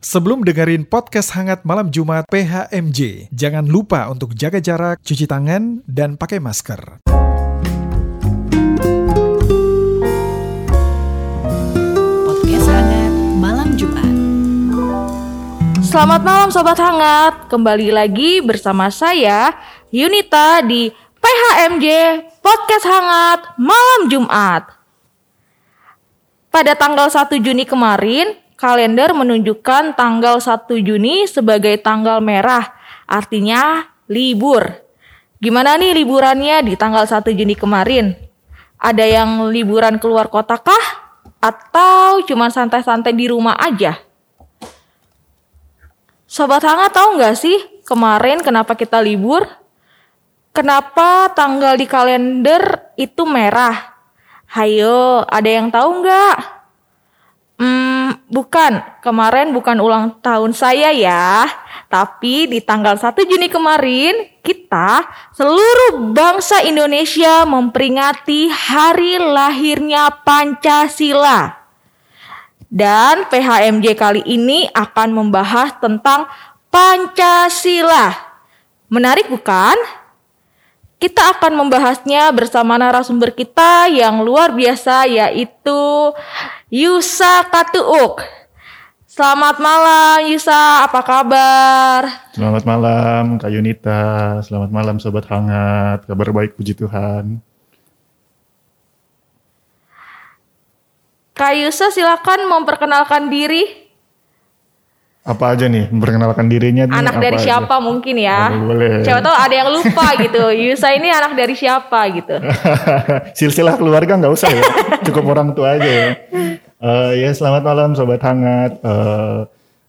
Sebelum dengerin podcast hangat malam Jumat PHMJ, jangan lupa untuk jaga jarak, cuci tangan, dan pakai masker. Podcast Hangat Malam Jumat. Selamat malam Sobat Hangat, kembali lagi bersama saya Yunita di PHMJ Podcast Hangat Malam Jumat. Pada tanggal 1 Juni kemarin, kalender menunjukkan tanggal 1 Juni sebagai tanggal merah, artinya libur. Gimana nih liburannya di tanggal 1 Juni kemarin? Ada yang liburan keluar kota kah? Atau cuma santai-santai di rumah aja? Sobat Hangat tahu nggak sih kemarin kenapa kita libur? Kenapa tanggal di kalender itu merah? Hayo, ada yang tahu nggak? Hmm, bukan. Kemarin bukan ulang tahun saya ya. Tapi di tanggal 1 Juni kemarin, kita seluruh bangsa Indonesia memperingati hari lahirnya Pancasila. Dan PHMJ kali ini akan membahas tentang Pancasila. Menarik bukan? Kita akan membahasnya bersama narasumber kita yang luar biasa yaitu Yusa Katuuk. Selamat malam Yusa, apa kabar? Selamat malam Kak Yunita, selamat malam Sobat Hangat, kabar baik puji Tuhan. Kak Yusa silakan memperkenalkan diri. Apa aja nih, memperkenalkan dirinya nih, Anak dari aja? siapa mungkin ya? Boleh. Siapa tahu ada yang lupa gitu. Yusa ini anak dari siapa gitu. Silsilah keluarga nggak usah ya, cukup orang tua aja ya. Eh, ya selamat malam Sobat Hangat, Eh,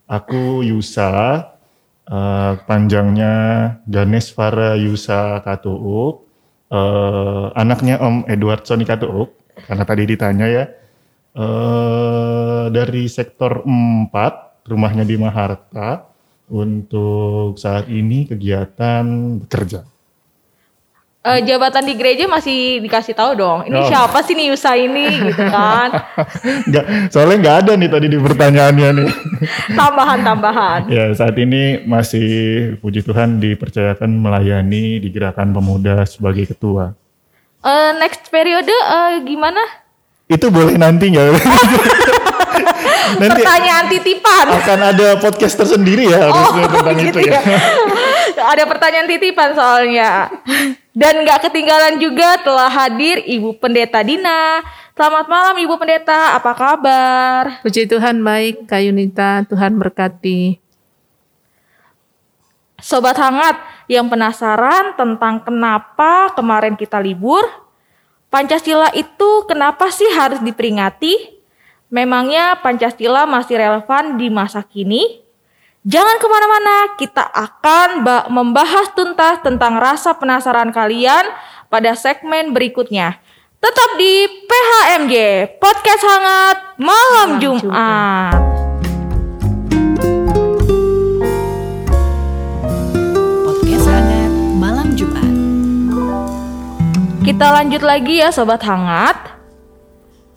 aku Yusa, Eh, panjangnya Ganes Farah Yusa Katuuk, Eh, anaknya Om Edward Sony Katuuk, karena tadi ditanya ya, Eh, dari sektor 4, rumahnya di Maharta, untuk saat ini kegiatan bekerja. Eh, jabatan di gereja masih dikasih tahu dong. Ini Oh. siapa sih nih Yusa ini gitu kan? Nggak, soalnya nggak ada nih tadi di pertanyaannya nih. Tambahan-tambahan. ya saat ini masih puji Tuhan dipercayakan melayani di gerakan pemuda sebagai ketua. Eh, next periode eh, gimana? Itu boleh nanti nggak? nanti Pertanyaan titipan. akan ada podcast tersendiri ya harusnya tentang gitu itu ya. Ada pertanyaan titipan soalnya. Dan nggak ketinggalan juga telah hadir Ibu Pendeta Dina. Selamat malam Ibu Pendeta, apa kabar? Puji Tuhan baik, Kak Yunita, Tuhan berkati. Sobat hangat yang penasaran tentang kenapa kemarin kita libur? Pancasila itu kenapa sih harus diperingati? Memangnya Pancasila masih relevan di masa kini? Jangan ke mana-mana, kita akan ba- membahas tuntas tentang rasa penasaran kalian pada segmen berikutnya. Tetap di PHMJ, Podcast Hangat Malam Malam Jumat. Podcast Hangat Malam Jumat. Kita lanjut lagi ya Sobat Hangat.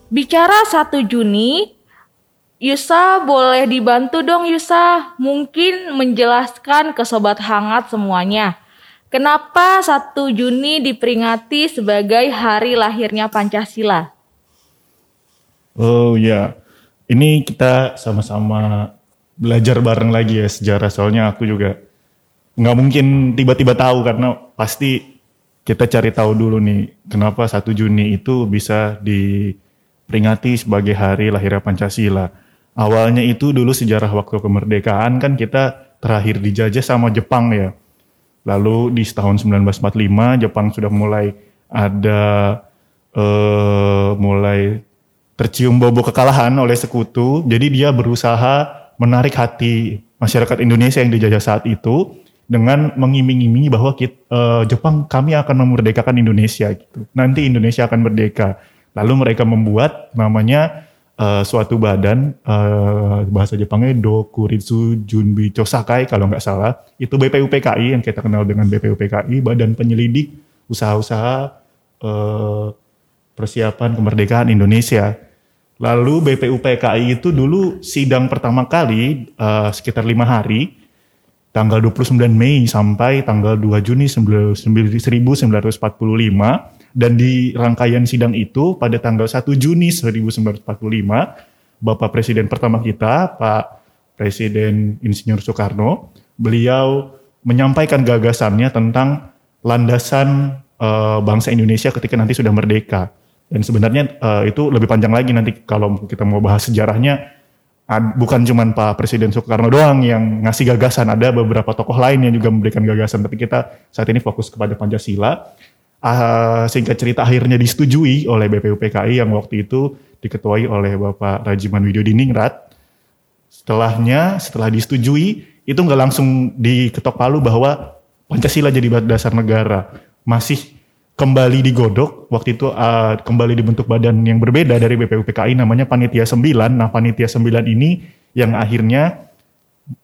Bicara 1 Juni, Yusa boleh dibantu dong Yusa. Mungkin menjelaskan ke Sobat Hangat semuanya. Kenapa 1 Juni diperingati sebagai hari lahirnya Pancasila? Oh ya, ini kita sama-sama belajar bareng lagi ya sejarah. Soalnya aku juga nggak mungkin tiba-tiba tahu karena pasti kita cari tahu dulu nih kenapa 1 Juni itu bisa diperingati sebagai hari lahirnya Pancasila. Awalnya itu dulu sejarah waktu kemerdekaan kan kita terakhir dijajah sama Jepang ya. Lalu di tahun 1945 Jepang sudah mulai ada eh, mulai tercium bobo kekalahan oleh sekutu. Jadi dia berusaha menarik hati masyarakat Indonesia yang dijajah saat itu dengan mengiming-imingi bahwa kit- eh, Jepang kami akan memerdekakan Indonesia gitu. Nanti Indonesia akan merdeka. Lalu mereka membuat namanya eh, suatu badan eh, bahasa Jepangnya Dokuritsu Junbi Chosakai kalau nggak salah. Itu BPUPKI yang kita kenal dengan BPUPKI Badan Penyelidik Usaha-usaha eh, Persiapan Kemerdekaan Indonesia. Lalu BPUPKI itu dulu sidang pertama kali eh, sekitar lima hari, tanggal 29 Mei sampai tanggal 2 Juni 1945 dan di rangkaian sidang itu pada tanggal 1 Juni 1945 Bapak Presiden pertama kita Pak Presiden Insinyur Soekarno beliau menyampaikan gagasannya tentang landasan eh, bangsa Indonesia ketika nanti sudah merdeka dan sebenarnya eh, itu lebih panjang lagi nanti kalau kita mau bahas sejarahnya bukan cuman Pak Presiden Soekarno doang yang ngasih gagasan, ada beberapa tokoh lain yang juga memberikan gagasan. Tapi kita saat ini fokus kepada Pancasila. Ah, singkat cerita akhirnya disetujui oleh BPUPKI yang waktu itu diketuai oleh Bapak Rajiman Widyodiningrat. Setelahnya, setelah disetujui, itu nggak langsung diketok palu bahwa Pancasila jadi dasar negara. Masih kembali digodok, waktu itu uh, kembali dibentuk badan yang berbeda dari BPUPKI namanya Panitia 9. Nah Panitia 9 ini yang akhirnya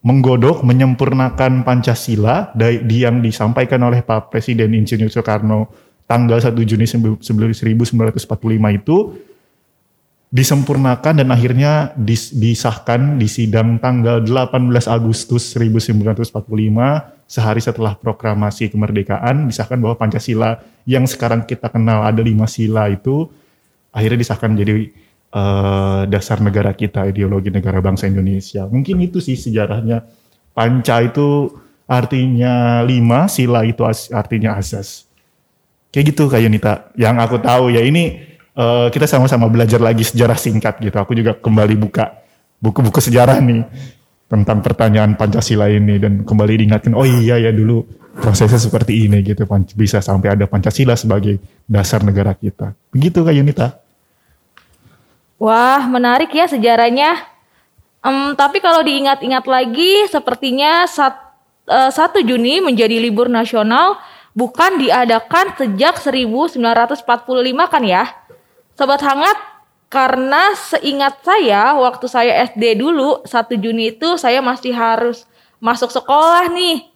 menggodok, menyempurnakan Pancasila dari yang disampaikan oleh Pak Presiden Insinyur Soekarno tanggal 1 Juni 1945 itu disempurnakan dan akhirnya dis- disahkan di sidang tanggal 18 Agustus 1945 sehari setelah proklamasi kemerdekaan disahkan bahwa Pancasila yang sekarang kita kenal ada lima sila itu akhirnya disahkan jadi eh, dasar negara kita ideologi negara bangsa Indonesia. Mungkin itu sih sejarahnya. Panca itu artinya lima sila itu artinya asas kayak gitu Kak Yunita. Yang aku tahu ya ini eh, kita sama-sama belajar lagi sejarah singkat gitu. Aku juga kembali buka buku-buku sejarah nih tentang pertanyaan Pancasila ini dan kembali diingatkan oh iya ya dulu prosesnya seperti ini gitu. Bisa sampai ada Pancasila sebagai dasar negara kita. Begitu Kak Yunita. Wah, menarik ya sejarahnya. Em, tapi kalau diingat-ingat lagi, sepertinya sat, eh, 1 Juni menjadi libur nasional bukan diadakan sejak 1945 kan ya? Sobat Hangat, karena seingat saya waktu saya SD dulu 1 Juni itu saya masih harus masuk sekolah nih.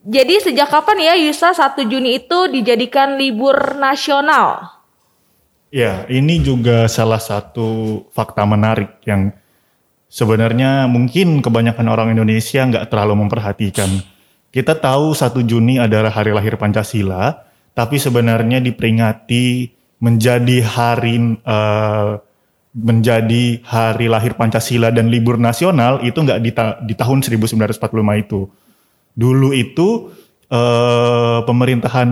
Jadi sejak kapan ya Yusa 1 Juni itu dijadikan libur nasional? Ya, ini juga salah satu fakta menarik yang sebenarnya mungkin kebanyakan orang Indonesia nggak terlalu memperhatikan. Kita tahu 1 Juni adalah hari lahir Pancasila, tapi sebenarnya diperingati menjadi hari eh, menjadi hari lahir Pancasila dan libur nasional itu nggak di, ta- di tahun 1945 itu. Dulu itu eh, pemerintahan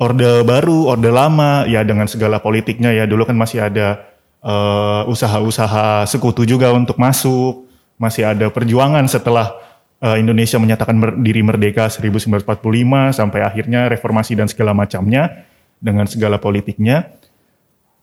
Orde Baru, Orde Lama, ya dengan segala politiknya ya dulu kan masih ada eh, usaha-usaha sekutu juga untuk masuk, masih ada perjuangan setelah eh, Indonesia menyatakan diri merdeka 1945 sampai akhirnya reformasi dan segala macamnya dengan segala politiknya.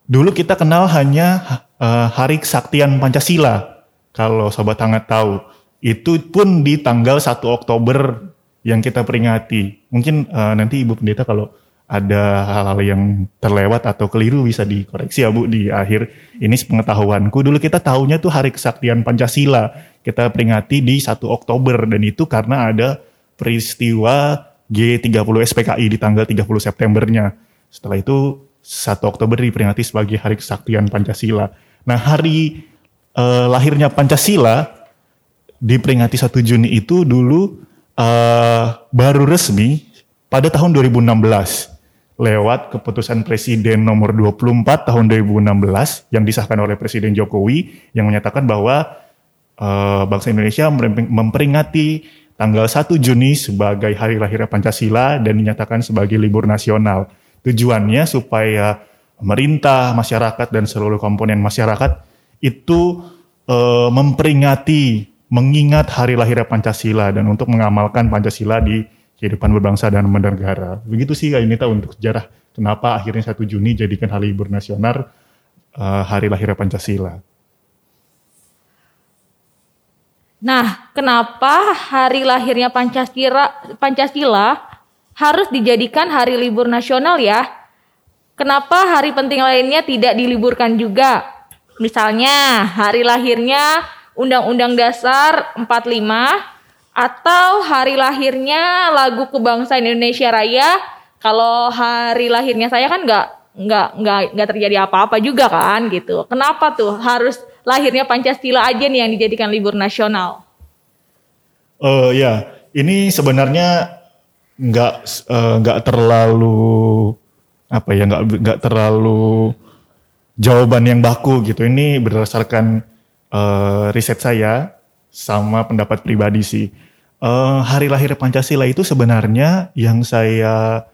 Dulu kita kenal hanya eh, Hari Kesaktian Pancasila. Kalau sobat hangat tahu, itu pun di tanggal 1 Oktober yang kita peringati. Mungkin eh, nanti Ibu Pendeta kalau ada hal-hal yang terlewat atau keliru bisa dikoreksi ya Bu di akhir ini pengetahuanku. Dulu kita tahunya tuh Hari Kesaktian Pancasila. Kita peringati di 1 Oktober dan itu karena ada peristiwa G30 SPKI di tanggal 30 Septembernya. Setelah itu 1 Oktober diperingati sebagai Hari Kesaktian Pancasila. Nah, hari eh, lahirnya Pancasila diperingati 1 Juni itu dulu eh, baru resmi pada tahun 2016 lewat keputusan Presiden nomor 24 tahun 2016 yang disahkan oleh Presiden Jokowi yang menyatakan bahwa eh, bangsa Indonesia memperingati tanggal 1 Juni sebagai hari lahirnya Pancasila dan dinyatakan sebagai libur nasional. Tujuannya supaya pemerintah, masyarakat dan seluruh komponen masyarakat itu eh, memperingati, mengingat hari lahirnya Pancasila dan untuk mengamalkan Pancasila di kehidupan berbangsa dan bernegara. Begitu sih Kak Yunita untuk sejarah kenapa akhirnya 1 Juni jadikan hari libur nasional eh, hari lahirnya Pancasila. Nah, kenapa hari lahirnya Pancasila, Pancasila harus dijadikan hari libur nasional ya? Kenapa hari penting lainnya tidak diliburkan juga? Misalnya, hari lahirnya Undang-Undang Dasar 45 atau hari lahirnya lagu kebangsaan Indonesia Raya. Kalau hari lahirnya saya kan nggak nggak nggak nggak terjadi apa-apa juga kan gitu. Kenapa tuh harus lahirnya Pancasila aja nih yang dijadikan libur nasional? Eh ya, ini sebenarnya nggak eh, nggak terlalu apa ya nggak nggak terlalu jawaban yang baku gitu. Ini berdasarkan eh, riset saya sama pendapat pribadi sih. Eh, hari lahir Pancasila itu sebenarnya yang saya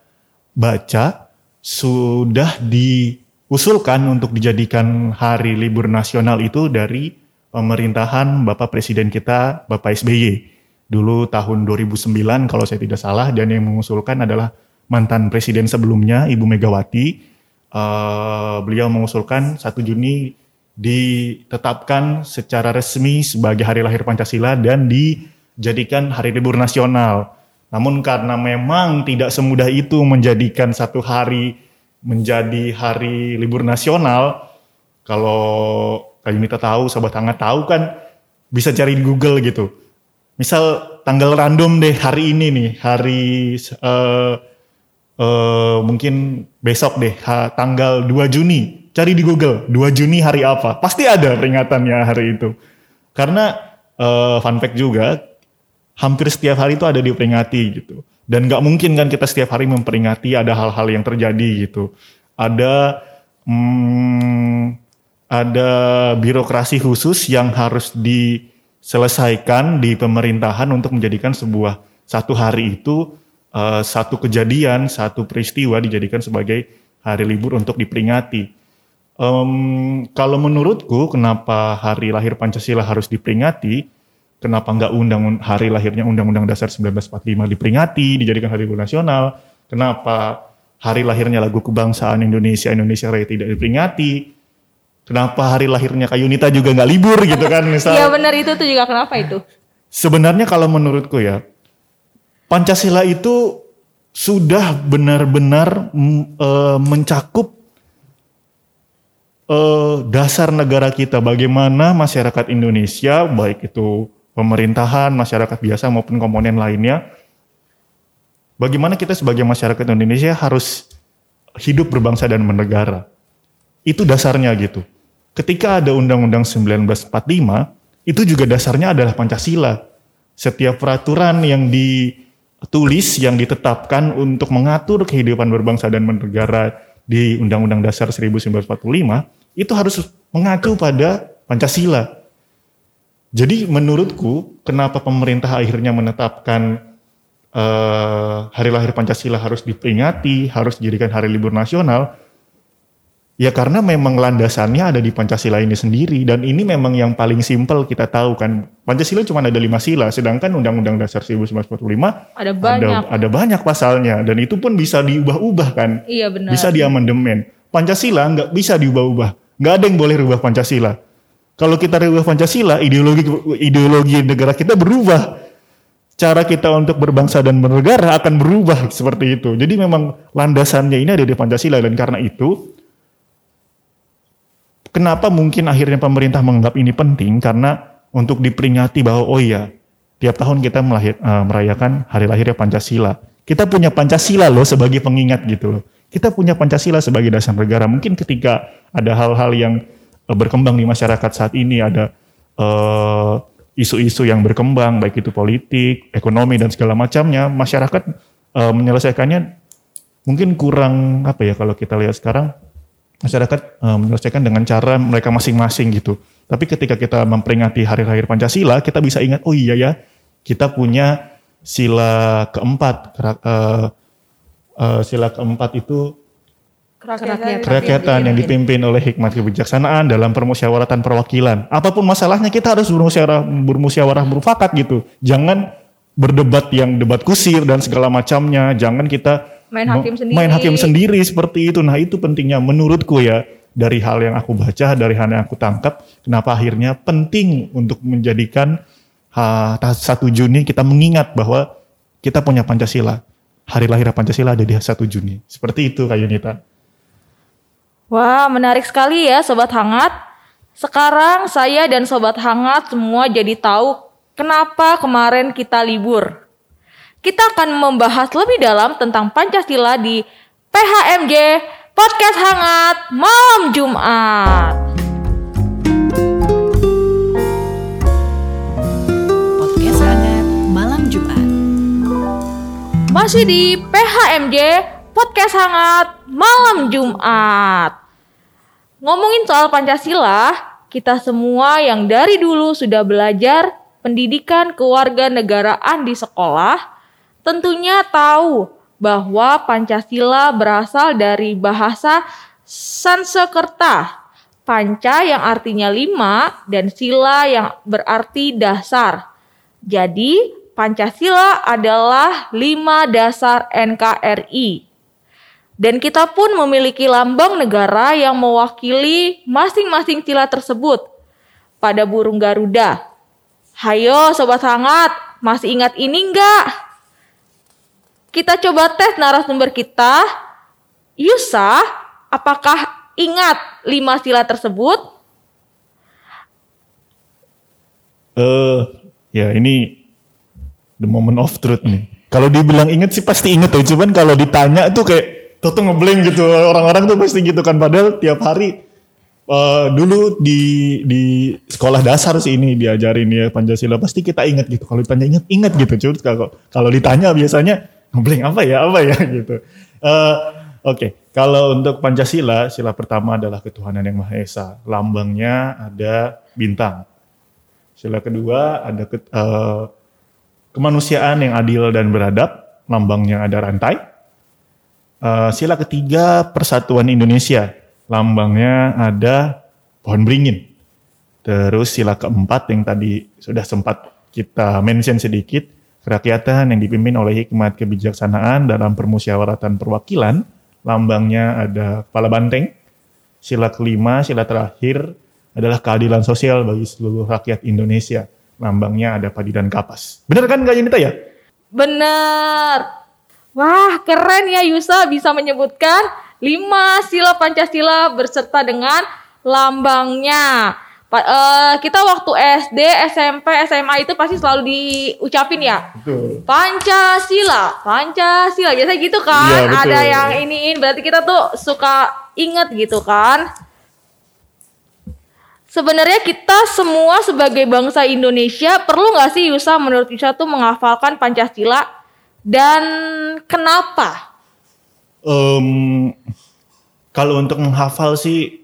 baca sudah diusulkan untuk dijadikan hari libur nasional itu dari pemerintahan Bapak Presiden kita Bapak SBY dulu tahun 2009 kalau saya tidak salah dan yang mengusulkan adalah mantan presiden sebelumnya Ibu Megawati. Eh, beliau mengusulkan 1 Juni ditetapkan secara resmi sebagai hari lahir Pancasila dan dijadikan hari libur nasional. Namun karena memang tidak semudah itu menjadikan satu hari menjadi hari libur nasional, kalau Kak Yunita tahu, Sobat Hangat tahu kan bisa cari di Google gitu. Misal tanggal random deh hari ini nih, hari eh, eh, mungkin besok deh, ha- tanggal 2 Juni. Cari di Google, 2 Juni hari apa? Pasti ada peringatannya hari itu. Karena eh, fun fact juga, hampir setiap hari itu ada diperingati gitu. Dan nggak mungkin kan kita setiap hari memperingati ada hal-hal yang terjadi gitu. Ada hmm, ada birokrasi khusus yang harus diselesaikan di pemerintahan untuk menjadikan sebuah satu hari itu eh, satu kejadian, satu peristiwa dijadikan sebagai hari libur untuk diperingati. Em, kalau menurutku, kenapa hari lahir Pancasila harus diperingati? Kenapa nggak undang hari lahirnya Undang-Undang Dasar 1945 diperingati, dijadikan hari libur nasional? Kenapa hari lahirnya lagu kebangsaan Indonesia Indonesia Raya tidak diperingati? Kenapa hari lahirnya Kayunita juga nggak libur gitu kan? Misal Iya benar itu tuh juga kenapa itu? sebenarnya kalau menurutku ya Pancasila itu sudah benar-benar eh, mencakup eh, dasar negara kita bagaimana masyarakat Indonesia baik itu pemerintahan masyarakat biasa maupun komponen lainnya bagaimana kita sebagai masyarakat Indonesia harus hidup berbangsa dan bernegara? Itu dasarnya gitu. Ketika ada Undang-Undang 1945 itu juga dasarnya adalah Pancasila. Setiap peraturan yang ditulis yang ditetapkan untuk mengatur kehidupan berbangsa dan bernegara di Undang-Undang Dasar 1945 itu harus mengacu pada Pancasila. Jadi menurutku kenapa pemerintah akhirnya menetapkan eh, hari lahir Pancasila harus diperingati, harus dijadikan hari libur nasional? Ya karena memang landasannya ada di Pancasila ini sendiri dan ini memang yang paling simpel kita tahu kan. Pancasila cuma ada lima sila sedangkan Undang-Undang Dasar 1945 Ada banyak. ada, ada banyak pasalnya dan itu pun bisa diubah-ubah kan. Iya benar. bisa diamandemen. Pancasila nggak bisa diubah-ubah. Nggak ada yang boleh rubah Pancasila kalau kita rubah Pancasila ideologi ideologi negara kita berubah cara kita untuk berbangsa dan bernegara akan berubah seperti itu jadi memang landasannya ini ada di Pancasila dan karena itu Kenapa mungkin akhirnya pemerintah menganggap ini penting? Karena untuk diperingati bahwa oh iya, tiap tahun kita melahir, eh, merayakan hari lahirnya Pancasila. Kita punya Pancasila loh sebagai pengingat gitu loh. Kita punya Pancasila sebagai dasar negara. Mungkin ketika ada hal-hal yang berkembang di masyarakat saat ini ada eh, isu-isu yang berkembang baik itu politik, ekonomi dan segala macamnya, masyarakat eh, menyelesaikannya mungkin kurang apa ya kalau kita lihat sekarang masyarakat eh, menyelesaikan dengan cara mereka masing-masing gitu. Tapi ketika kita memperingati hari lahir Pancasila, kita bisa ingat, oh iya ya, kita punya sila keempat. Eh, eh, sila keempat itu Kerakyatan. kerakyatan yang dipimpin oleh hikmat kebijaksanaan dalam permusyawaratan perwakilan. Apa pun masalahnya kita harus bermusyawarah, bermusyawarah berfakat gitu. Jangan berdebat yang debat kusir dan segala macamnya. Jangan kita Main hakim sendiri. main hakim sendiri seperti itu. Nah itu pentingnya menurutku ya dari hal yang aku baca, dari hal yang aku tangkap, kenapa akhirnya penting untuk menjadikan ha, ta- 1 Juni kita mengingat bahwa kita punya Pancasila. Hari lahir Pancasila ada di 1 Juni. Seperti itu Kak Yunita. Wah, menarik sekali ya Sobat Hangat. Sekarang saya dan Sobat Hangat semua jadi tahu kenapa kemarin kita libur. Kita akan membahas lebih dalam tentang Pancasila di PHMJ podcast hangat malam Jumat. Podcast hangat malam Jumat. Masih di PHMJ podcast hangat malam Jumat. Ngomongin soal Pancasila, kita semua yang dari dulu sudah belajar pendidikan kewarganegaraan di sekolah, tentunya tahu bahwa Pancasila berasal dari bahasa Sanskerta. Panca yang artinya lima dan sila yang berarti dasar. Jadi, Pancasila adalah lima dasar NKRI. Dan kita pun memiliki lambang negara yang mewakili masing-masing sila tersebut pada burung Garuda. Hayo sobat hangat, masih ingat ini enggak? Kita coba tes narasumber kita. Yusa, apakah ingat lima sila tersebut? Eh, ya ini the moment of truth nih. Kalau dibilang inget sih pasti inget tuh, cuman kalau ditanya tuh kayak tuh tuh ngeblank gitu. Orang-orang tuh pasti gitu kan. Padahal tiap hari eh, dulu di di sekolah dasar sih ini diajarin ya Pancasila pasti kita inget gitu. Kalau ditanya inget inget gitu. Cuma kalau kalau ditanya biasanya ngeblank apa ya apa ya gitu. Eh, Oke, kalau untuk Pancasila, sila pertama adalah ketuhanan yang Maha Esa. Lambangnya ada bintang. Sila kedua ada ke- eh, kemanusiaan yang adil dan beradab, lambangnya ada rantai. Eh, sila ketiga persatuan Indonesia, lambangnya ada pohon beringin. Terus sila keempat yang tadi sudah sempat kita mention sedikit, kerakyatan yang dipimpin oleh hikmat kebijaksanaan dalam permusyawaratan perwakilan, lambangnya ada kepala banteng. Sila kelima, sila terakhir adalah keadilan sosial bagi seluruh rakyat Indonesia. Lambangnya ada padi dan kapas. Bener kan Kak Yunita ya? Bener. Wah, keren ya Yusa bisa menyebutkan lima sila Pancasila berserta dengan lambangnya. Pa- eh, kita waktu SD, SMP, SMA itu pasti selalu diucapin ya. Betul. Pancasila, Pancasila. Biasanya gitu kan. Iya, betul. Ada yang iniin berarti kita tuh suka inget gitu kan. Sebenarnya kita semua sebagai bangsa Indonesia perlu nggak sih Yusa menurut Yusa tuh menghafalkan Pancasila dan kenapa? Em, kalau untuk menghafal sih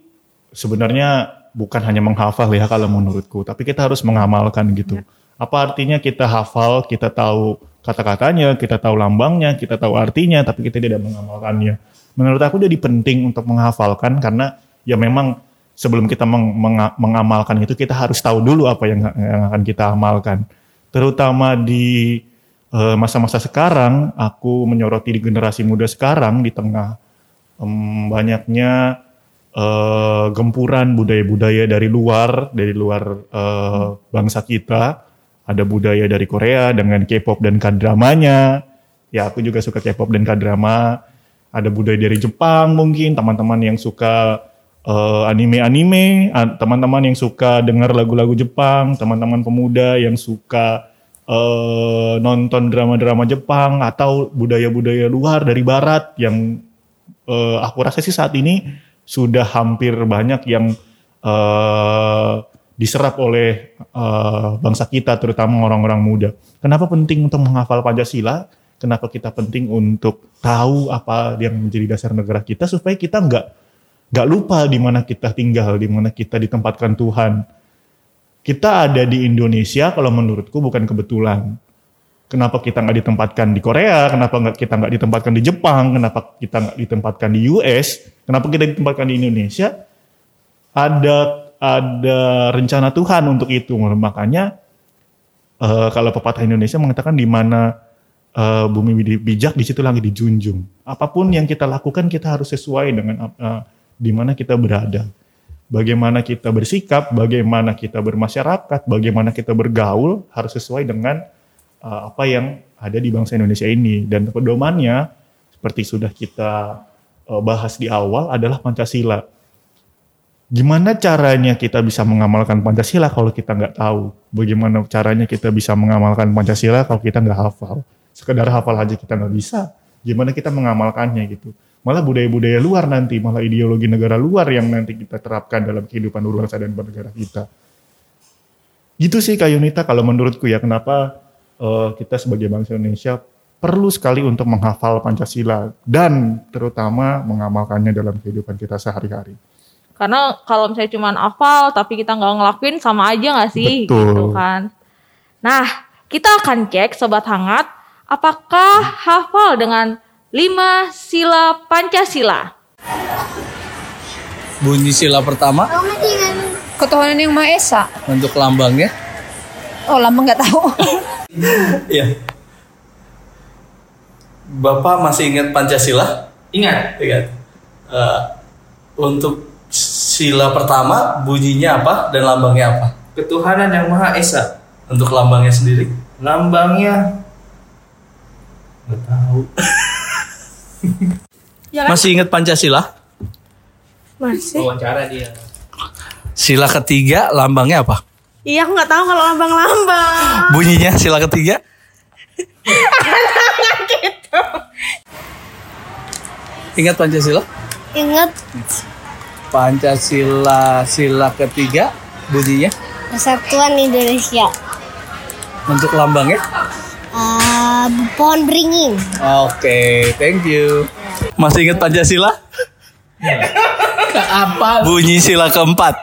sebenarnya bukan hanya menghafal ya kalau menurutku, tapi kita harus mengamalkan gitu. Apa artinya kita hafal, kita tahu kata-katanya, kita tahu lambangnya, kita tahu artinya, tapi kita tidak mengamalkannya. Menurut aku jadi penting untuk menghafalkan karena ya memang sebelum kita meng- menga- mengamalkan itu kita harus tahu dulu apa yang, yang akan kita amalkan. Terutama di masa-masa sekarang, aku menyoroti di generasi muda sekarang di tengah em, banyaknya eh, gempuran budaya-budaya dari luar, dari luar eh, bangsa kita. Ada budaya dari Korea dengan K-pop dan K-dramanya. Ya, aku juga suka K-pop dan K-drama. Ada budaya dari Jepang mungkin, teman-teman yang suka eh, anime-anime, teman-teman yang suka dengar lagu-lagu Jepang, teman-teman pemuda yang suka eh, nonton drama-drama Jepang atau budaya-budaya luar dari barat yang eh, aku rasa sih saat ini sudah hampir banyak yang eh, diserap oleh eh, bangsa kita terutama orang-orang muda. Kenapa penting untuk menghafal Pancasila? Kenapa kita penting untuk tahu apa yang menjadi dasar negara kita supaya kita nggak nggak lupa di mana kita tinggal, di mana kita ditempatkan Tuhan. Kita ada di Indonesia kalau menurutku bukan kebetulan. Kenapa kita nggak ditempatkan di Korea? Kenapa nggak kita nggak ditempatkan di Jepang? Kenapa kita nggak ditempatkan di US? Kenapa kita ditempatkan di Indonesia? Ada ada rencana Tuhan untuk itu. Makanya eh, kalau pepatah Indonesia mengatakan di mana eh, bumi bi- bijak di situ langit dijunjung. Apa pun yang kita lakukan kita harus sesuai dengan eh, di mana kita berada. Bagaimana kita bersikap, bagaimana kita bermasyarakat, bagaimana kita bergaul harus sesuai dengan eh, apa yang ada di bangsa Indonesia ini dan pedomannya seperti sudah kita eh, bahas di awal adalah Pancasila. Gimana caranya kita bisa mengamalkan Pancasila kalau kita nggak tahu? Bagaimana caranya kita bisa mengamalkan Pancasila kalau kita nggak hafal? Sekedar hafal aja kita nggak bisa. Gimana kita mengamalkannya gitu? Malah budaya-budaya luar nanti, malah ideologi negara luar yang nanti kita terapkan dalam kehidupan berbangsa dan bernegara kita. Gitu sih Kak Yunita kalau menurutku ya kenapa uh, kita sebagai bangsa Indonesia perlu sekali untuk menghafal Pancasila dan terutama mengamalkannya dalam kehidupan kita sehari-hari. Karena kalau misalnya cuma hafal tapi kita nggak ngelakuin sama aja nggak sih Betul. gitu kan. Nah, kita akan cek sobat hangat apakah hafal dengan lima sila Pancasila. Bunyi sila pertama Ketuhanan yang Maha Esa. untuk lambangnya. Oh, lama nggak tahu. Iya. Bapak masih ingat Pancasila? Ingat. Ingat. Eh, untuk sila pertama bunyinya apa dan lambangnya apa? Ketuhanan yang Maha Esa. Untuk lambangnya sendiri? Lambangnya nggak tahu. Masih ingat Pancasila? Masih. Wawancara dia. Sila ketiga lambangnya apa? Iya, aku nggak tahu kalau lambang-lambang. Bunyinya sila ketiga? Ingat Pancasila? Ingat Pancasila sila ketiga bunyinya Persatuan Indonesia. untuk lambangnya? Uh, pohon beringin. Oke, thank you. Masih ingat Pancasila? Apa? Bunyi sila keempat.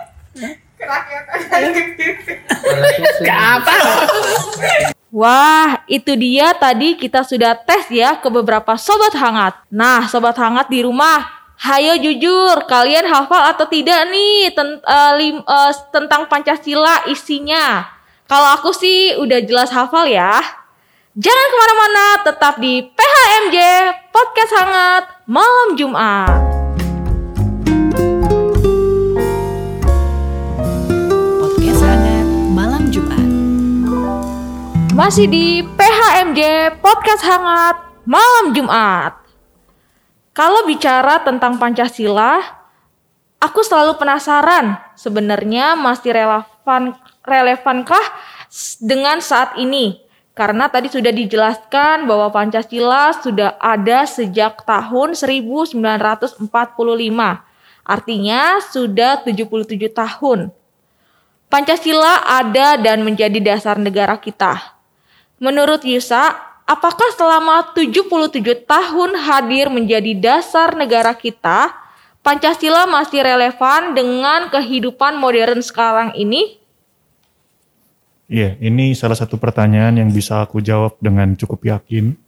Wah, itu dia tadi kita sudah tes ya ke beberapa sobat hangat. Nah, sobat hangat di rumah, hayo jujur, kalian hafal atau tidak nih ten- eh, lim- eh, tentang Pancasila isinya? Kalau aku sih udah jelas hafal ya. Jangan ke mana-mana, tetap di PHMJ Podcast Hangat Malam Jumat. Podcast hangat malam Jumat. Masih di PHMJ Podcast Hangat Malam Jumat. Kalau bicara tentang Pancasila, aku selalu penasaran sebenarnya masih relevan relevankah dengan saat ini? Karena tadi sudah dijelaskan bahwa Pancasila sudah ada sejak tahun 1945. Artinya sudah 77 tahun. Pancasila ada dan menjadi dasar negara kita. Menurut Yusa, apakah selama 77 tahun hadir menjadi dasar negara kita, Pancasila masih relevan dengan kehidupan modern sekarang ini? Iya, ini salah satu pertanyaan yang bisa aku jawab dengan cukup yakin.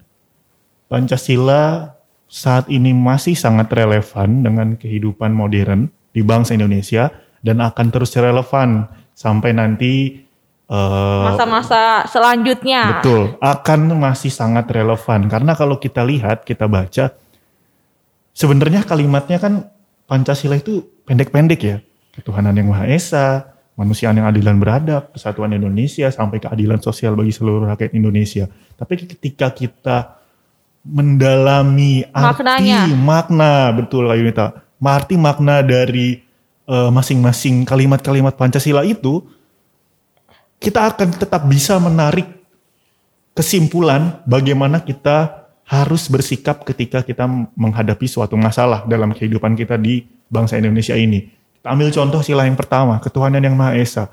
Pancasila saat ini masih sangat relevan dengan kehidupan modern di bangsa Indonesia dan akan terus relevan sampai nanti eh, Masa-masa selanjutnya. Betul, akan masih sangat relevan karena kalau kita lihat, kita baca sebenarnya kalimatnya kan Pancasila itu pendek-pendek ya. Ketuhanan yang Maha Esa, manusia yang adil dan beradab, kesatuan Indonesia sampai keadilan sosial bagi seluruh rakyat Indonesia. Tapi ketika kita mendalami arti Maknanya. makna betul Kak Yunita. Arti makna dari eh, masing-masing kalimat-kalimat Pancasila itu kita akan tetap bisa menarik kesimpulan bagaimana kita harus bersikap ketika kita menghadapi suatu masalah dalam kehidupan kita di bangsa Indonesia ini. Ambil contoh sila yang pertama, ketuhanan yang Maha Esa.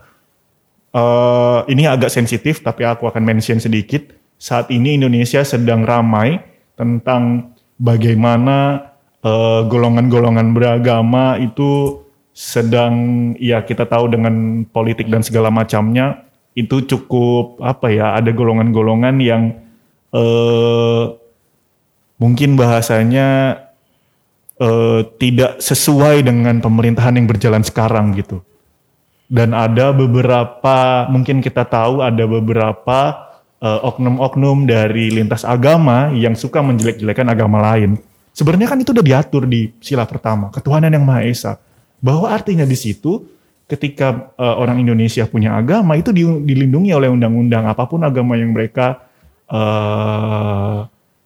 Eh, ini agak sensitif tapi aku akan mention sedikit. Saat ini Indonesia sedang ramai tentang bagaimana eh, golongan-golongan beragama itu sedang ya kita tahu dengan politik dan segala macamnya itu cukup apa ya ada golongan-golongan yang eh, mungkin bahasanya eh, tidak sesuai dengan pemerintahan yang berjalan sekarang gitu dan ada beberapa mungkin kita tahu ada beberapa eh, oknum-oknum dari lintas agama yang suka menjelek-jelekan agama lain. Sebenarnya kan itu udah diatur di sila pertama, ketuhanan yang Maha Esa. Bahwa artinya di situ ketika eh, orang Indonesia punya agama itu di- dilindungi oleh undang-undang apa pun agama yang mereka eh,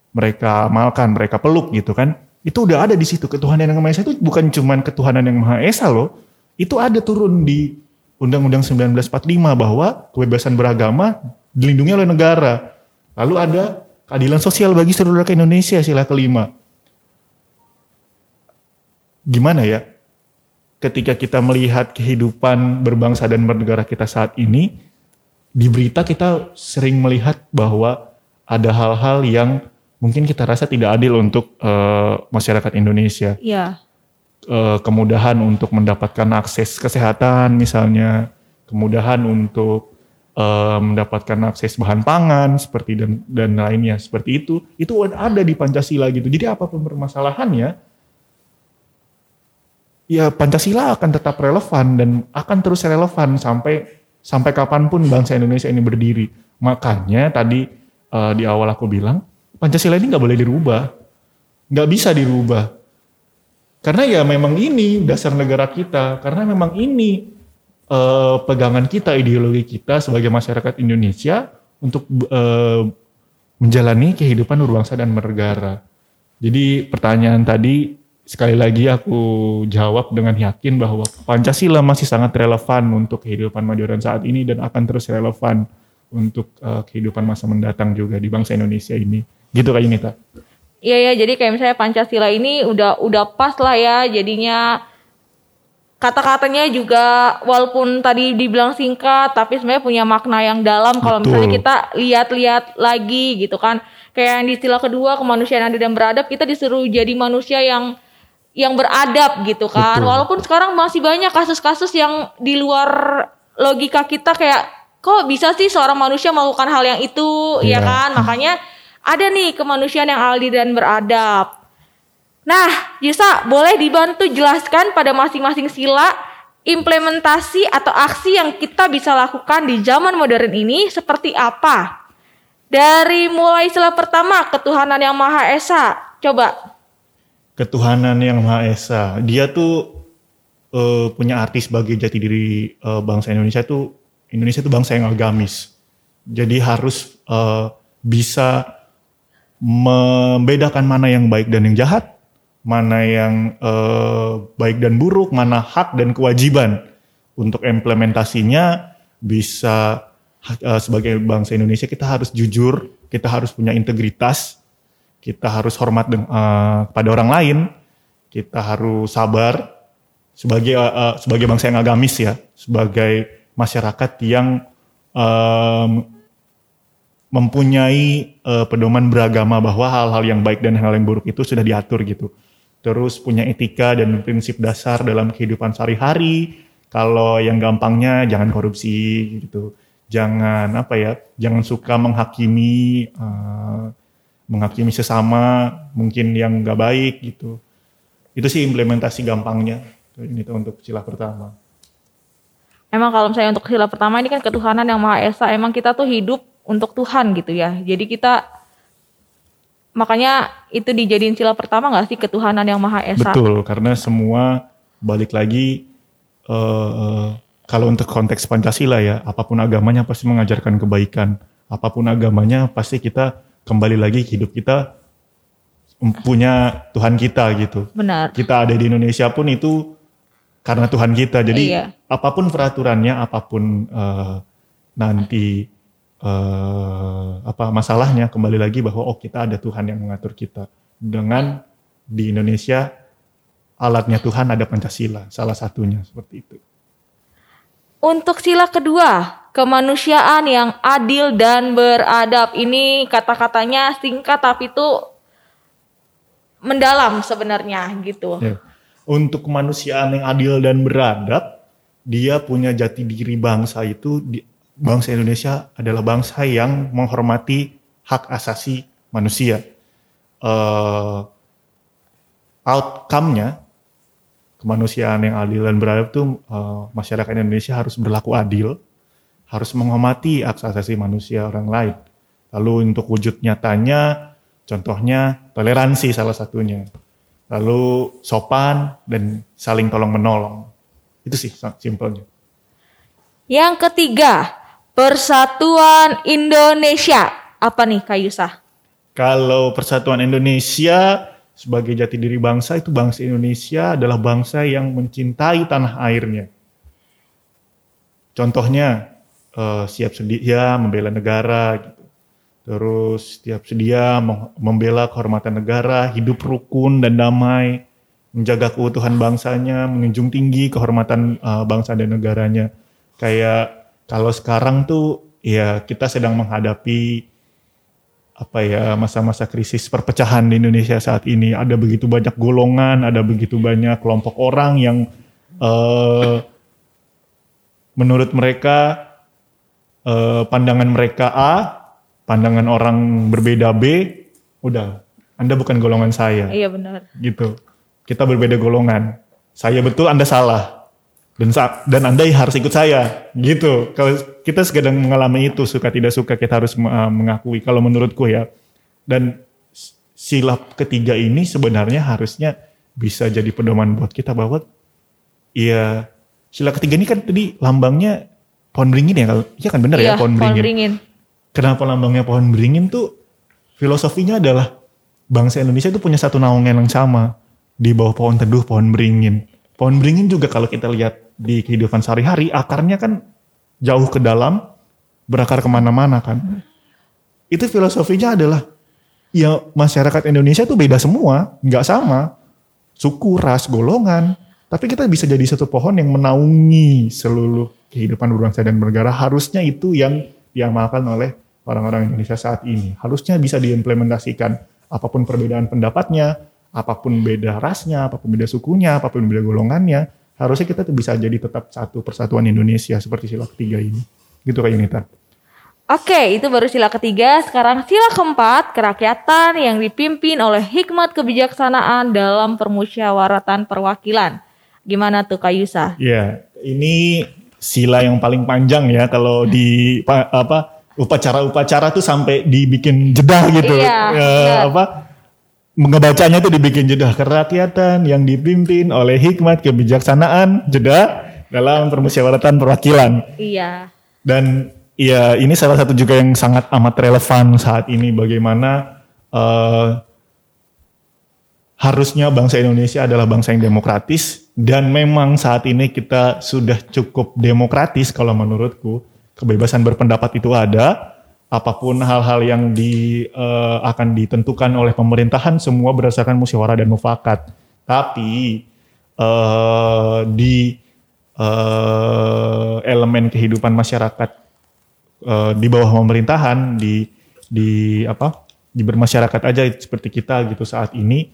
mereka amalkan, mereka peluk gitu kan. Itu udah ada di situ ketuhanan yang Maha Esa itu bukan cuman ketuhanan yang Maha Esa loh. Itu ada turun di Undang-Undang 1945 bahwa kebebasan beragama dilindungi oleh negara. Lalu ada keadilan sosial bagi seluruh rakyat Indonesia sila kelima. gimana ya? Ketika kita melihat kehidupan berbangsa dan bernegara kita saat ini, di berita kita sering melihat bahwa ada hal-hal yang mungkin kita rasa tidak adil untuk eh, masyarakat Indonesia. Iya. Eh, kemudahan untuk mendapatkan akses kesehatan misalnya, kemudahan untuk eh, mendapatkan akses bahan pangan seperti dan dan lainnya seperti itu, itu ada di Pancasila gitu. Jadi apa pun permasalahannya, ya Pancasila akan tetap relevan dan akan terus relevan sampai sampai kapan pun bangsa Indonesia ini berdiri. Makanya tadi eh, di awal aku bilang Pancasila ini nggak boleh dirubah, nggak bisa dirubah. Karena ya memang ini dasar negara kita, karena memang ini eh, pegangan kita, ideologi kita sebagai masyarakat Indonesia untuk eh, menjalani kehidupan berbangsa dan bernegara. Jadi pertanyaan tadi sekali lagi aku jawab dengan yakin bahwa Pancasila masih sangat relevan untuk kehidupan modern saat ini dan akan terus relevan untuk eh, kehidupan masa mendatang juga di bangsa Indonesia ini. Gitu kayak Nita. Iya ya, jadi kayak misalnya Pancasila ini udah udah pas lah ya jadinya kata-katanya juga walaupun tadi dibilang singkat tapi sebenarnya punya makna yang dalam kalau misalnya kita lihat-lihat lagi gitu kan. Kayak yang di istilah kedua kemanusiaan adil dan beradab kita disuruh jadi manusia yang yang beradab gitu kan. Betul. Walaupun sekarang masih banyak kasus-kasus yang di luar logika kita kayak kok bisa sih seorang manusia melakukan hal yang itu ya Iya. kan? Makanya ada nih kemanusiaan yang adil dan beradab. Nah, Yusa, boleh dibantu jelaskan pada masing-masing sila implementasi atau aksi yang kita bisa lakukan di zaman modern ini seperti apa? Dari mulai sila pertama, ketuhanan yang Maha Esa. Coba. Ketuhanan yang Maha Esa. Dia tuh eh, punya arti sebagai jati diri eh, bangsa Indonesia tuh Indonesia tuh bangsa yang agamis. Jadi harus eh, bisa membedakan mana yang baik dan yang jahat, mana yang eh, baik dan buruk, mana hak dan kewajiban. Untuk implementasinya bisa eh, sebagai bangsa Indonesia kita harus jujur, kita harus punya integritas, kita harus hormat eh, pada orang lain, kita harus sabar sebagai eh, eh, sebagai bangsa yang agamis ya, sebagai masyarakat yang em, mempunyai eh, pedoman beragama bahwa hal-hal yang baik dan hal yang buruk itu sudah diatur gitu. Terus punya etika dan prinsip dasar dalam kehidupan sehari-hari. Kalau yang gampangnya jangan korupsi gitu. Jangan apa ya, jangan suka menghakimi eh, menghakimi sesama mungkin yang nggak baik gitu. Itu sih implementasi gampangnya. Ini tuh untuk sila pertama. Emang kalau misalnya untuk sila pertama ini kan ketuhanan yang Maha Esa, emang kita tuh hidup untuk Tuhan gitu ya. Jadi kita makanya itu dijadiin sila pertama nggak sih ketuhanan yang Maha Esa? Betul, karena semua balik lagi eh, kalau untuk konteks Pancasila ya, apa pun agamanya pasti mengajarkan kebaikan. Apa pun agamanya pasti kita kembali lagi hidup kita punya Tuhan kita gitu. Benar. Kita ada di Indonesia pun itu karena Tuhan kita. Jadi Iya. apa pun peraturannya, apa pun eh, nanti eh, apa masalahnya kembali lagi bahwa oh kita ada Tuhan yang mengatur kita. Dengan di Indonesia alatnya Tuhan ada Pancasila, salah satunya seperti itu. Untuk sila kedua, kemanusiaan yang adil dan beradab. Ini kata-katanya singkat tapi itu mendalam sebenarnya gitu. Ya. Untuk kemanusiaan yang adil dan beradab, dia punya jati diri bangsa itu, di- bangsa Indonesia adalah bangsa yang menghormati hak asasi manusia. Eh, outcome-nya kemanusiaan yang adil dan beradab itu eh, masyarakat Indonesia harus berlaku adil, harus menghormati hak asasi manusia orang lain. Lalu untuk wujud nyatanya, contohnya toleransi salah satunya. Lalu sopan dan saling tolong menolong. Itu sih simpelnya. Yang ketiga, Persatuan Indonesia. Apa nih Kak Yusah? Kalau Persatuan Indonesia sebagai jati diri bangsa itu bangsa Indonesia adalah bangsa yang mencintai tanah airnya. Contohnya eh, siap sedia membela negara gitu. Terus siap sedia mem- membela kehormatan negara, hidup rukun dan damai menjaga keutuhan bangsanya, menjunjung tinggi kehormatan eh, bangsa dan negaranya. Kayak kalau sekarang tuh ya kita sedang menghadapi apa ya masa-masa krisis perpecahan di Indonesia saat ini. Ada begitu banyak golongan, ada begitu banyak kelompok orang yang eh, menurut mereka eh, pandangan mereka A, pandangan orang berbeda B, udah Anda bukan golongan saya Iya benar. gitu. Kita berbeda golongan. Saya betul, Anda salah. Dan sa- dan Anda harus ikut saya, gitu. Kalau kita sedang mengalami itu, suka tidak suka kita harus uh, mengakui. Kalau menurutku ya. Dan s- sila ketiga ini sebenarnya harusnya bisa jadi pedoman buat kita bahwa Iya, sila ketiga ini kan tadi lambangnya pohon beringin ya kalau iya kan benar ya Iya, pohon beringin. beringin. Kenapa lambangnya pohon beringin tuh filosofinya adalah bangsa Indonesia itu punya satu naungan yang sama di bawah pohon teduh pohon beringin. Pohon beringin juga kalau kita lihat di kehidupan sehari-hari akarnya kan jauh ke dalam berakar ke mana-mana kan. Itu filosofinya adalah ya masyarakat Indonesia tuh beda semua, nggak sama suku, ras, golongan. Tapi kita bisa jadi satu pohon yang menaungi seluruh kehidupan berbangsa dan bernegara. Harusnya itu yang diamalkan oleh orang-orang Indonesia saat ini. Harusnya bisa diimplementasikan apa pun perbedaan pendapatnya, apa pun beda rasnya, apa pun beda sukunya, apa pun beda golongannya. Harusnya kita tuh bisa jadi tetap satu persatuan Indonesia seperti sila ketiga ini. Gitu kayak Yunita. Oke, itu baru sila ketiga. Sekarang sila keempat, kerakyatan yang dipimpin oleh hikmat kebijaksanaan dalam permusyawaratan perwakilan. Gimana tuh Kak Yusa? Ya, ini sila yang paling panjang ya kalau di pa- apa upacara-upacara tuh sampai dibikin jeda gitu. Iya, Ya, benar. apa ngebacanya tuh dibikin jeda kerakyatan yang dipimpin oleh hikmat kebijaksanaan jeda dalam permusyawaratan perwakilan. Iya. Dan ya ini salah satu juga yang sangat amat relevan saat ini bagaimana eh, harusnya bangsa Indonesia adalah bangsa yang demokratis dan memang saat ini kita sudah cukup demokratis kalau menurutku kebebasan berpendapat itu ada apa pun hal-hal yang di eh, akan ditentukan oleh pemerintahan semua berdasarkan musyawarah dan mufakat tapi eh, di eh, elemen kehidupan masyarakat eh, di bawah pemerintahan di di apa di bermasyarakat aja seperti kita gitu saat ini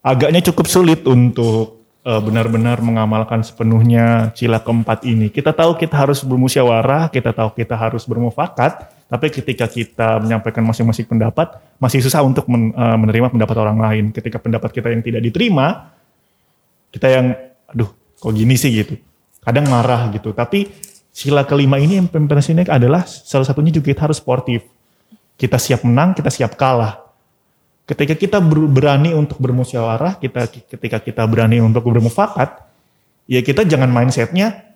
agaknya cukup sulit untuk benar-benar mengamalkan sepenuhnya sila keempat ini. Kita tahu kita harus bermusyawarah, kita tahu kita harus bermufakat, tapi ketika kita menyampaikan masing-masing pendapat, masih susah untuk men- eh, menerima pendapat orang lain. Ketika pendapat kita yang tidak diterima, kita yang, aduh, kok gini sih gitu. Kadang marah gitu. Tapi sila kelima ini implementasinya adalah salah satunya juga kita harus sportif. Kita siap menang, kita siap kalah ketika kita ber- berani untuk bermusyawarah, kita ketika kita berani untuk bermufakat, ya kita jangan mindsetnya,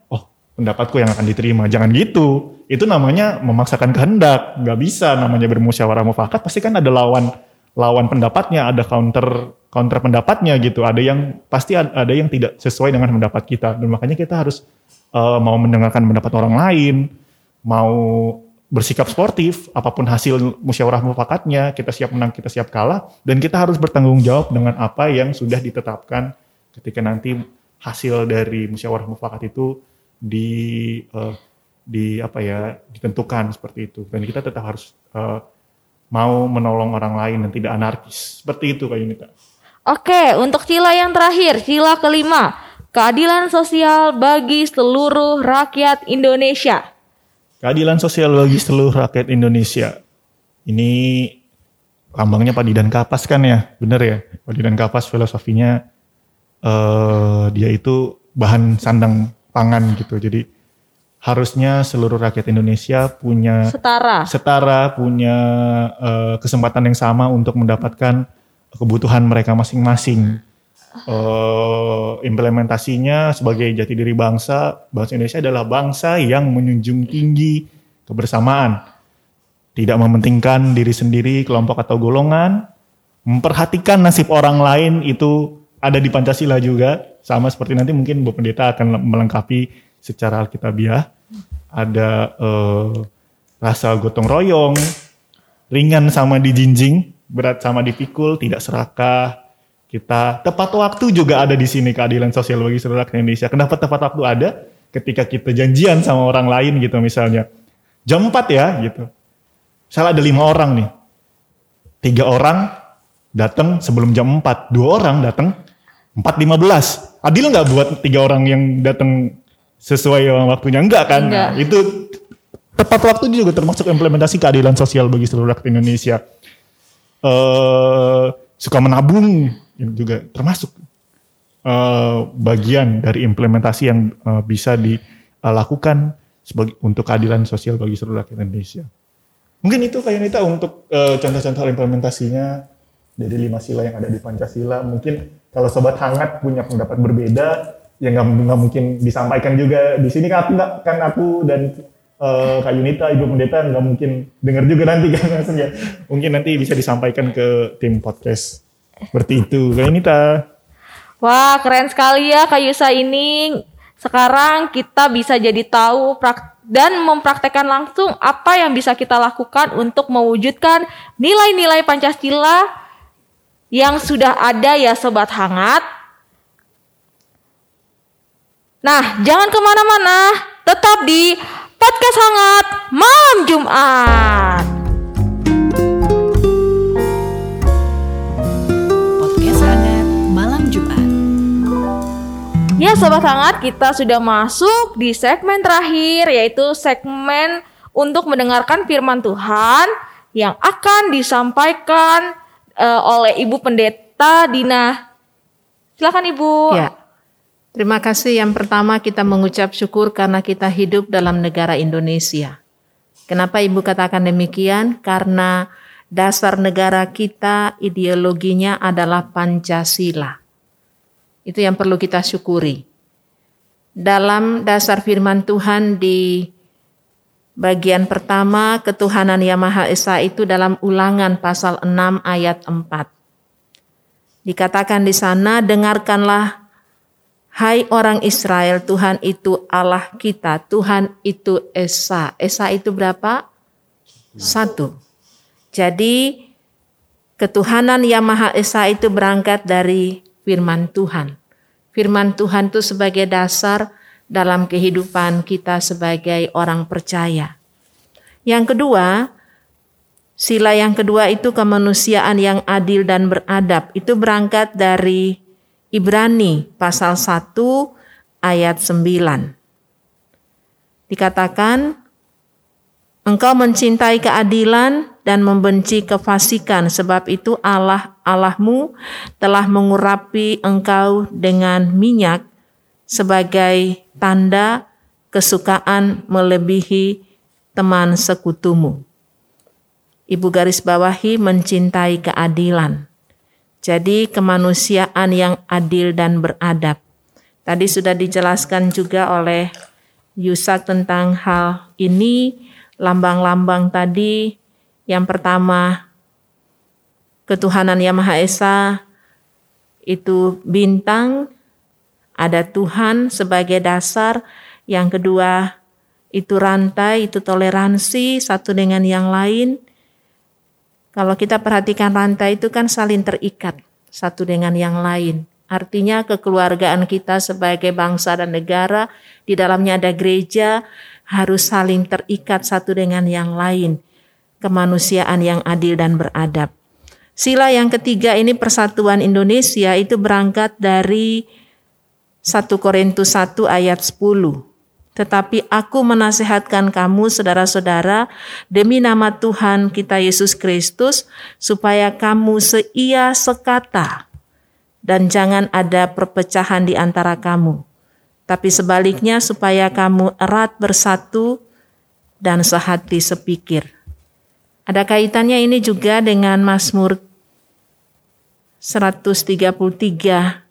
pendapatku yang akan diterima, jangan gitu. Itu namanya memaksakan kehendak, nggak bisa namanya bermusyawarah mufakat. Pasti kan ada lawan lawan pendapatnya, ada counter counter pendapatnya gitu. Ada yang pasti ad- ada yang tidak sesuai dengan pendapat kita, dan makanya kita harus eh, mau mendengarkan pendapat orang lain, mau bersikap sportif, apa pun hasil musyawarah mufakatnya, kita siap menang, kita siap kalah, dan kita harus bertanggung jawab dengan apa yang sudah ditetapkan ketika nanti hasil dari musyawarah mufakat itu di eh, di apa ya ditentukan seperti itu, dan kita tetap harus eh, mau menolong orang lain dan tidak anarkis seperti itu kayak Yunita. Oke, untuk sila yang terakhir, sila kelima, keadilan sosial bagi seluruh rakyat Indonesia. Keadilan sosial bagi seluruh rakyat Indonesia. Ini lambangnya padi dan kapas kan ya, bener ya. Padi dan kapas filosofinya eh dia itu bahan sandang pangan gitu. Jadi harusnya seluruh rakyat Indonesia punya Setara. setara, punya eh, kesempatan yang sama untuk mendapatkan kebutuhan mereka masing-masing. Eh, implementasinya sebagai jati diri bangsa, bangsa Indonesia adalah bangsa yang menjunjung tinggi kebersamaan, tidak mementingkan diri sendiri, kelompok atau golongan, memperhatikan nasib orang lain itu ada di Pancasila juga, sama seperti nanti mungkin Bu Pendeta akan melengkapi secara alkitabiah. Ada eh, rasa gotong royong, ringan sama dijinjing, berat sama dipikul, tidak serakah, Kita tepat waktu juga ada di sini keadilan sosial bagi seluruh Indonesia. Kenapa tepat waktu ada? Ketika kita janjian sama orang lain gitu misalnya. Jam 4 ya gitu. Misalnya ada lima orang nih. Tiga orang datang sebelum jam 4. Dua orang datang 4.15. Adil nggak buat tiga orang yang datang sesuai waktunya? Enggak kan? Enggak. Nah, itu tepat waktu juga termasuk implementasi keadilan sosial bagi seluruh rakyat Indonesia. eh suka menabung juga termasuk eh, bagian dari implementasi yang eh, bisa dilakukan sebagai untuk keadilan sosial bagi seluruh rakyat Indonesia. Mungkin itu kayak Nita untuk contoh-contoh implementasinya dari lima sila yang ada di Pancasila. Mungkin kalau sobat hangat punya pendapat berbeda, yang nggak mungkin disampaikan juga di sini kan aku kan aku dan eh, Kak Yunita, Ibu Pendeta nggak mungkin dengar juga nanti kan maksudnya. Mungkin nanti bisa disampaikan ke tim podcast seperti itu. Kak Yunita. Wah, keren sekali ya Kak Yusa ini. Sekarang kita bisa jadi tahu dan mempraktekkan langsung apa yang bisa kita lakukan untuk mewujudkan nilai-nilai Pancasila yang sudah ada ya Sobat Hangat. Nah, jangan ke mana-mana, tetap di Podcast Hangat Malam Jumat. Podcast hangat malam Jumat. Ya sobat hangat kita sudah masuk di segmen terakhir yaitu segmen untuk mendengarkan firman Tuhan yang akan disampaikan eh, oleh Ibu Pendeta Dina. Silakan Ibu. Ya. Terima kasih yang pertama kita mengucap syukur karena kita hidup dalam negara Indonesia. Kenapa Ibu katakan demikian? Karena dasar negara kita ideologinya adalah Pancasila. Itu yang perlu kita syukuri. Dalam dasar firman Tuhan di bagian pertama ketuhanan Yang Maha Esa itu dalam Ulangan pasal 6 ayat 4. Dikatakan di sana, dengarkanlah Hai orang Israel, Tuhan itu Allah kita, Tuhan itu Esa. Esa itu berapa? Satu. Jadi ketuhanan yang Maha Esa itu berangkat dari firman Tuhan. Firman Tuhan itu sebagai dasar dalam kehidupan kita sebagai orang percaya. Yang kedua, sila yang kedua itu kemanusiaan yang adil dan beradab. Itu berangkat dari Ibrani pasal 1 ayat 9. Dikatakan, Engkau mencintai keadilan dan membenci kefasikan, sebab itu Allah Allahmu telah mengurapi engkau dengan minyak sebagai tanda kesukaan melebihi teman sekutumu. Ibu garis bawahi mencintai keadilan. Jadi kemanusiaan yang adil dan beradab. Tadi sudah dijelaskan juga oleh Yusak tentang hal ini, lambang-lambang tadi. Yang pertama, ketuhanan Yang Maha Esa itu bintang, ada Tuhan sebagai dasar. Yang kedua, itu rantai, itu toleransi satu dengan yang lain. Kalau kita perhatikan rantai itu kan saling terikat satu dengan yang lain. Artinya kekeluargaan kita sebagai bangsa dan negara di dalamnya ada gereja harus saling terikat satu dengan yang lain. Kemanusiaan yang adil dan beradab. Sila yang ketiga ini persatuan Indonesia itu berangkat dari 1 Korintus 1 ayat 10. Tetapi aku menasehatkan kamu saudara-saudara demi nama Tuhan kita Yesus Kristus supaya kamu seia sekata dan jangan ada perpecahan di antara kamu. Tapi sebaliknya supaya kamu erat bersatu dan sehati sepikir. Ada kaitannya ini juga dengan Mazmur 133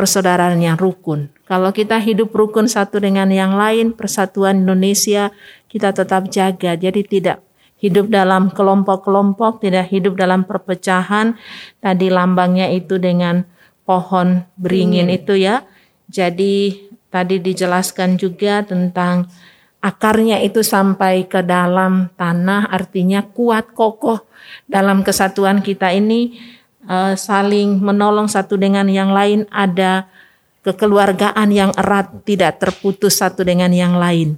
persaudaraan yang rukun. Kalau kita hidup rukun satu dengan yang lain, persatuan Indonesia kita tetap jaga. Jadi tidak hidup dalam kelompok-kelompok, tidak hidup dalam perpecahan. Tadi lambangnya itu dengan pohon beringin itu ya. Jadi tadi dijelaskan juga tentang akarnya itu sampai ke dalam tanah artinya kuat kokoh dalam kesatuan kita ini eh, saling menolong satu dengan yang lain, ada kekeluargaan yang erat, tidak terputus satu dengan yang lain.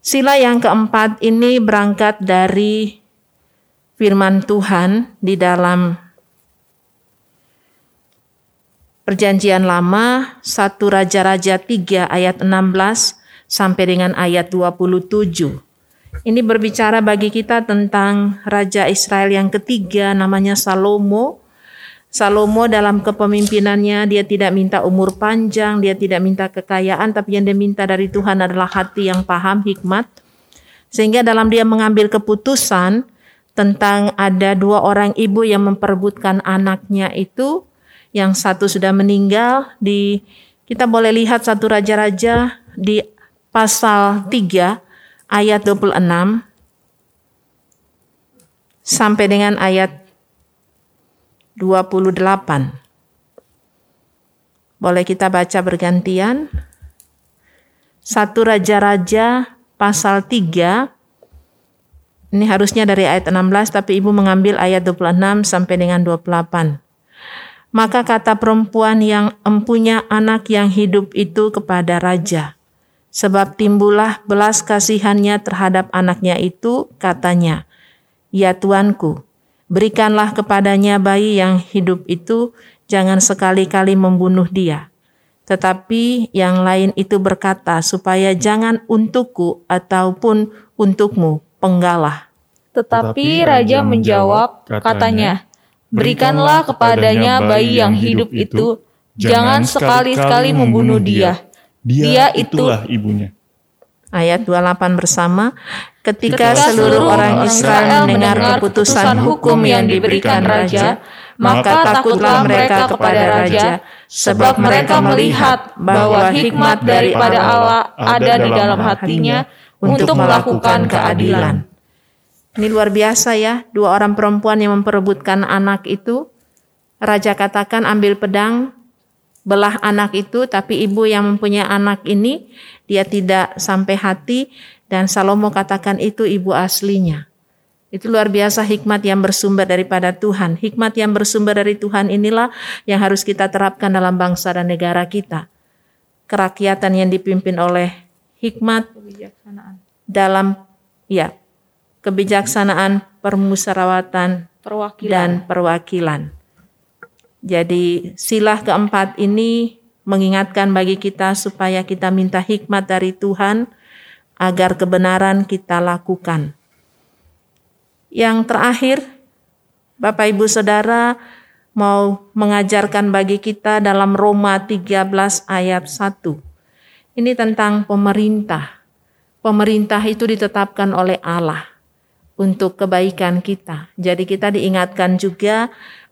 Sila yang keempat ini berangkat dari firman Tuhan di dalam Perjanjian Lama 1 Raja-Raja 3 ayat 16 sampai dengan ayat 27. Ini berbicara bagi kita tentang Raja Israel yang ketiga namanya Salomo. Salomo dalam kepemimpinannya dia tidak minta umur panjang, dia tidak minta kekayaan, tapi yang dia minta dari Tuhan adalah hati yang paham, hikmat. Sehingga dalam dia mengambil keputusan tentang ada dua orang ibu yang memperebutkan anaknya itu, yang satu sudah meninggal di kita boleh lihat satu raja-raja di pasal 3 ayat 26 sampai dengan ayat 28. Boleh kita baca bergantian? Satu raja-raja pasal 3 ini harusnya dari ayat 16 tapi ibu mengambil ayat 26 sampai dengan 28. Maka kata perempuan yang empunya anak yang hidup itu kepada raja, sebab timbullah belas kasihannya terhadap anaknya itu, katanya, Ya tuanku, berikanlah kepadanya bayi yang hidup itu, jangan sekali-kali membunuh dia. Tetapi yang lain itu berkata, supaya jangan untukku ataupun untukmu penggalah. Tetapi raja menjawab, katanya, Berikanlah kepadanya bayi yang hidup itu, jangan sekali-sekali membunuh dia. Dia itulah ibunya. Ayat 28 bersama, ketika seluruh orang Israel mendengar keputusan hukum yang diberikan raja, maka takutlah mereka kepada raja, sebab mereka melihat bahwa hikmat daripada Allah ada di dalam hatinya untuk melakukan keadilan. Ini luar biasa ya, dua orang perempuan yang memperebutkan anak itu. Raja katakan ambil pedang, belah anak itu, tapi ibu yang mempunyai anak ini, dia tidak sampai hati, dan Salomo katakan itu ibu aslinya. Itu luar biasa hikmat yang bersumber daripada Tuhan. Hikmat yang bersumber dari Tuhan inilah yang harus kita terapkan dalam bangsa dan negara kita. Kerakyatan yang dipimpin oleh hikmat dalam ya kebijaksanaan, permusyawaratan, Perwakilan. dan perwakilan. Jadi silah keempat ini mengingatkan bagi kita supaya kita minta hikmat dari Tuhan agar kebenaran kita lakukan. Yang terakhir, Bapak Ibu Saudara mau mengajarkan bagi kita dalam Roma 13 ayat 1. Ini tentang pemerintah. Pemerintah itu ditetapkan oleh Allah untuk kebaikan kita. Jadi kita diingatkan juga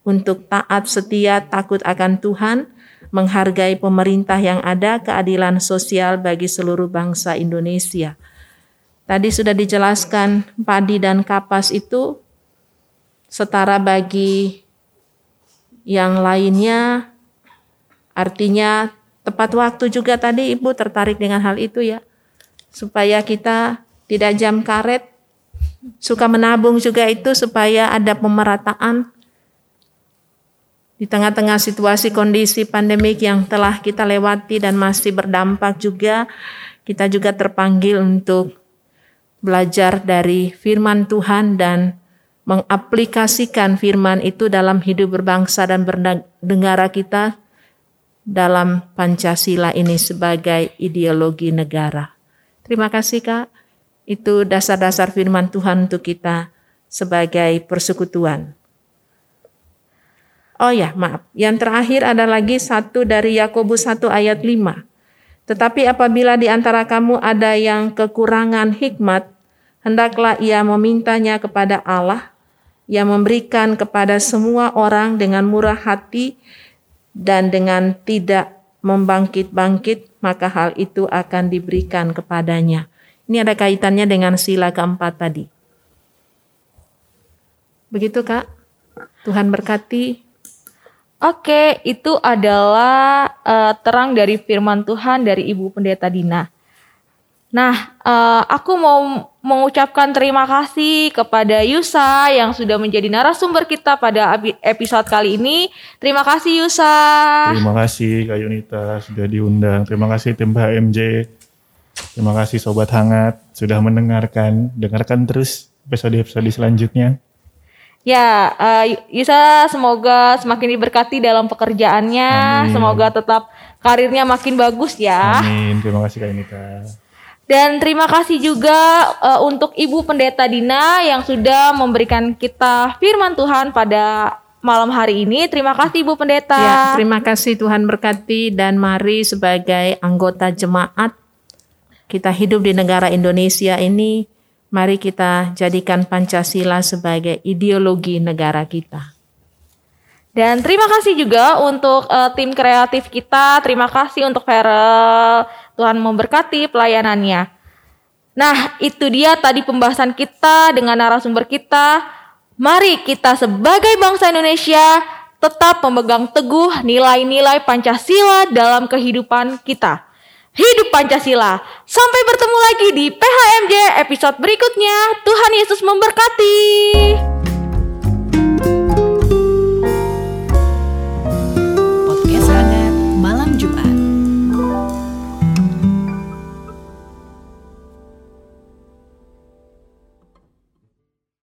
untuk taat setia takut akan Tuhan, menghargai pemerintah yang ada, keadilan sosial bagi seluruh bangsa Indonesia. Tadi sudah dijelaskan padi dan kapas itu setara bagi yang lainnya, artinya tepat waktu juga tadi Ibu tertarik dengan hal itu ya, supaya kita tidak jam karet, suka menabung juga itu supaya ada pemerataan di tengah-tengah situasi kondisi pandemik yang telah kita lewati dan masih berdampak juga kita juga terpanggil untuk belajar dari firman Tuhan dan mengaplikasikan firman itu dalam hidup berbangsa dan bernegara kita dalam Pancasila ini sebagai ideologi negara. Terima kasih Kak. Itu dasar-dasar firman Tuhan untuk kita sebagai persekutuan. Oh ya, maaf. Yang terakhir ada lagi satu dari Yakobus 1 ayat 5. Tetapi apabila di antara kamu ada yang kekurangan hikmat, hendaklah ia memintanya kepada Allah yang memberikan kepada semua orang dengan murah hati dan dengan tidak membangkit-bangkit, maka hal itu akan diberikan kepadanya. Ini ada kaitannya dengan sila keempat tadi. Begitu Kak? Tuhan berkati. Oke, itu adalah uh, terang dari firman Tuhan dari Ibu Pendeta Dina. Nah, uh, aku mau mengucapkan terima kasih kepada Yusa yang sudah menjadi narasumber kita pada episode kali ini. Terima kasih Yusa. Terima kasih Kak Yunita sudah diundang. Terima kasih tim HMJ. Terima kasih Sobat Hangat sudah mendengarkan. Dengarkan terus episode-episode selanjutnya. Ya, eh, Yusa semoga semakin diberkati dalam pekerjaannya. Amin. Semoga tetap karirnya makin bagus ya. Amin. Terima kasih Kak Yunita. Dan terima kasih juga eh, untuk Ibu Pendeta Dina yang sudah memberikan kita firman Tuhan pada malam hari ini. Terima kasih Ibu Pendeta. Ya, terima kasih Tuhan berkati dan mari sebagai anggota jemaat kita hidup di negara Indonesia ini, mari kita jadikan Pancasila sebagai ideologi negara kita. Dan terima kasih juga untuk eh, tim kreatif kita. Terima kasih untuk Farel. Tuhan memberkati pelayanannya. Nah, itu dia tadi pembahasan kita dengan narasumber kita. Mari kita sebagai bangsa Indonesia tetap memegang teguh nilai-nilai Pancasila dalam kehidupan kita. Hidup Pancasila. Sampai bertemu lagi di PHMJ episode berikutnya. Tuhan Yesus memberkati.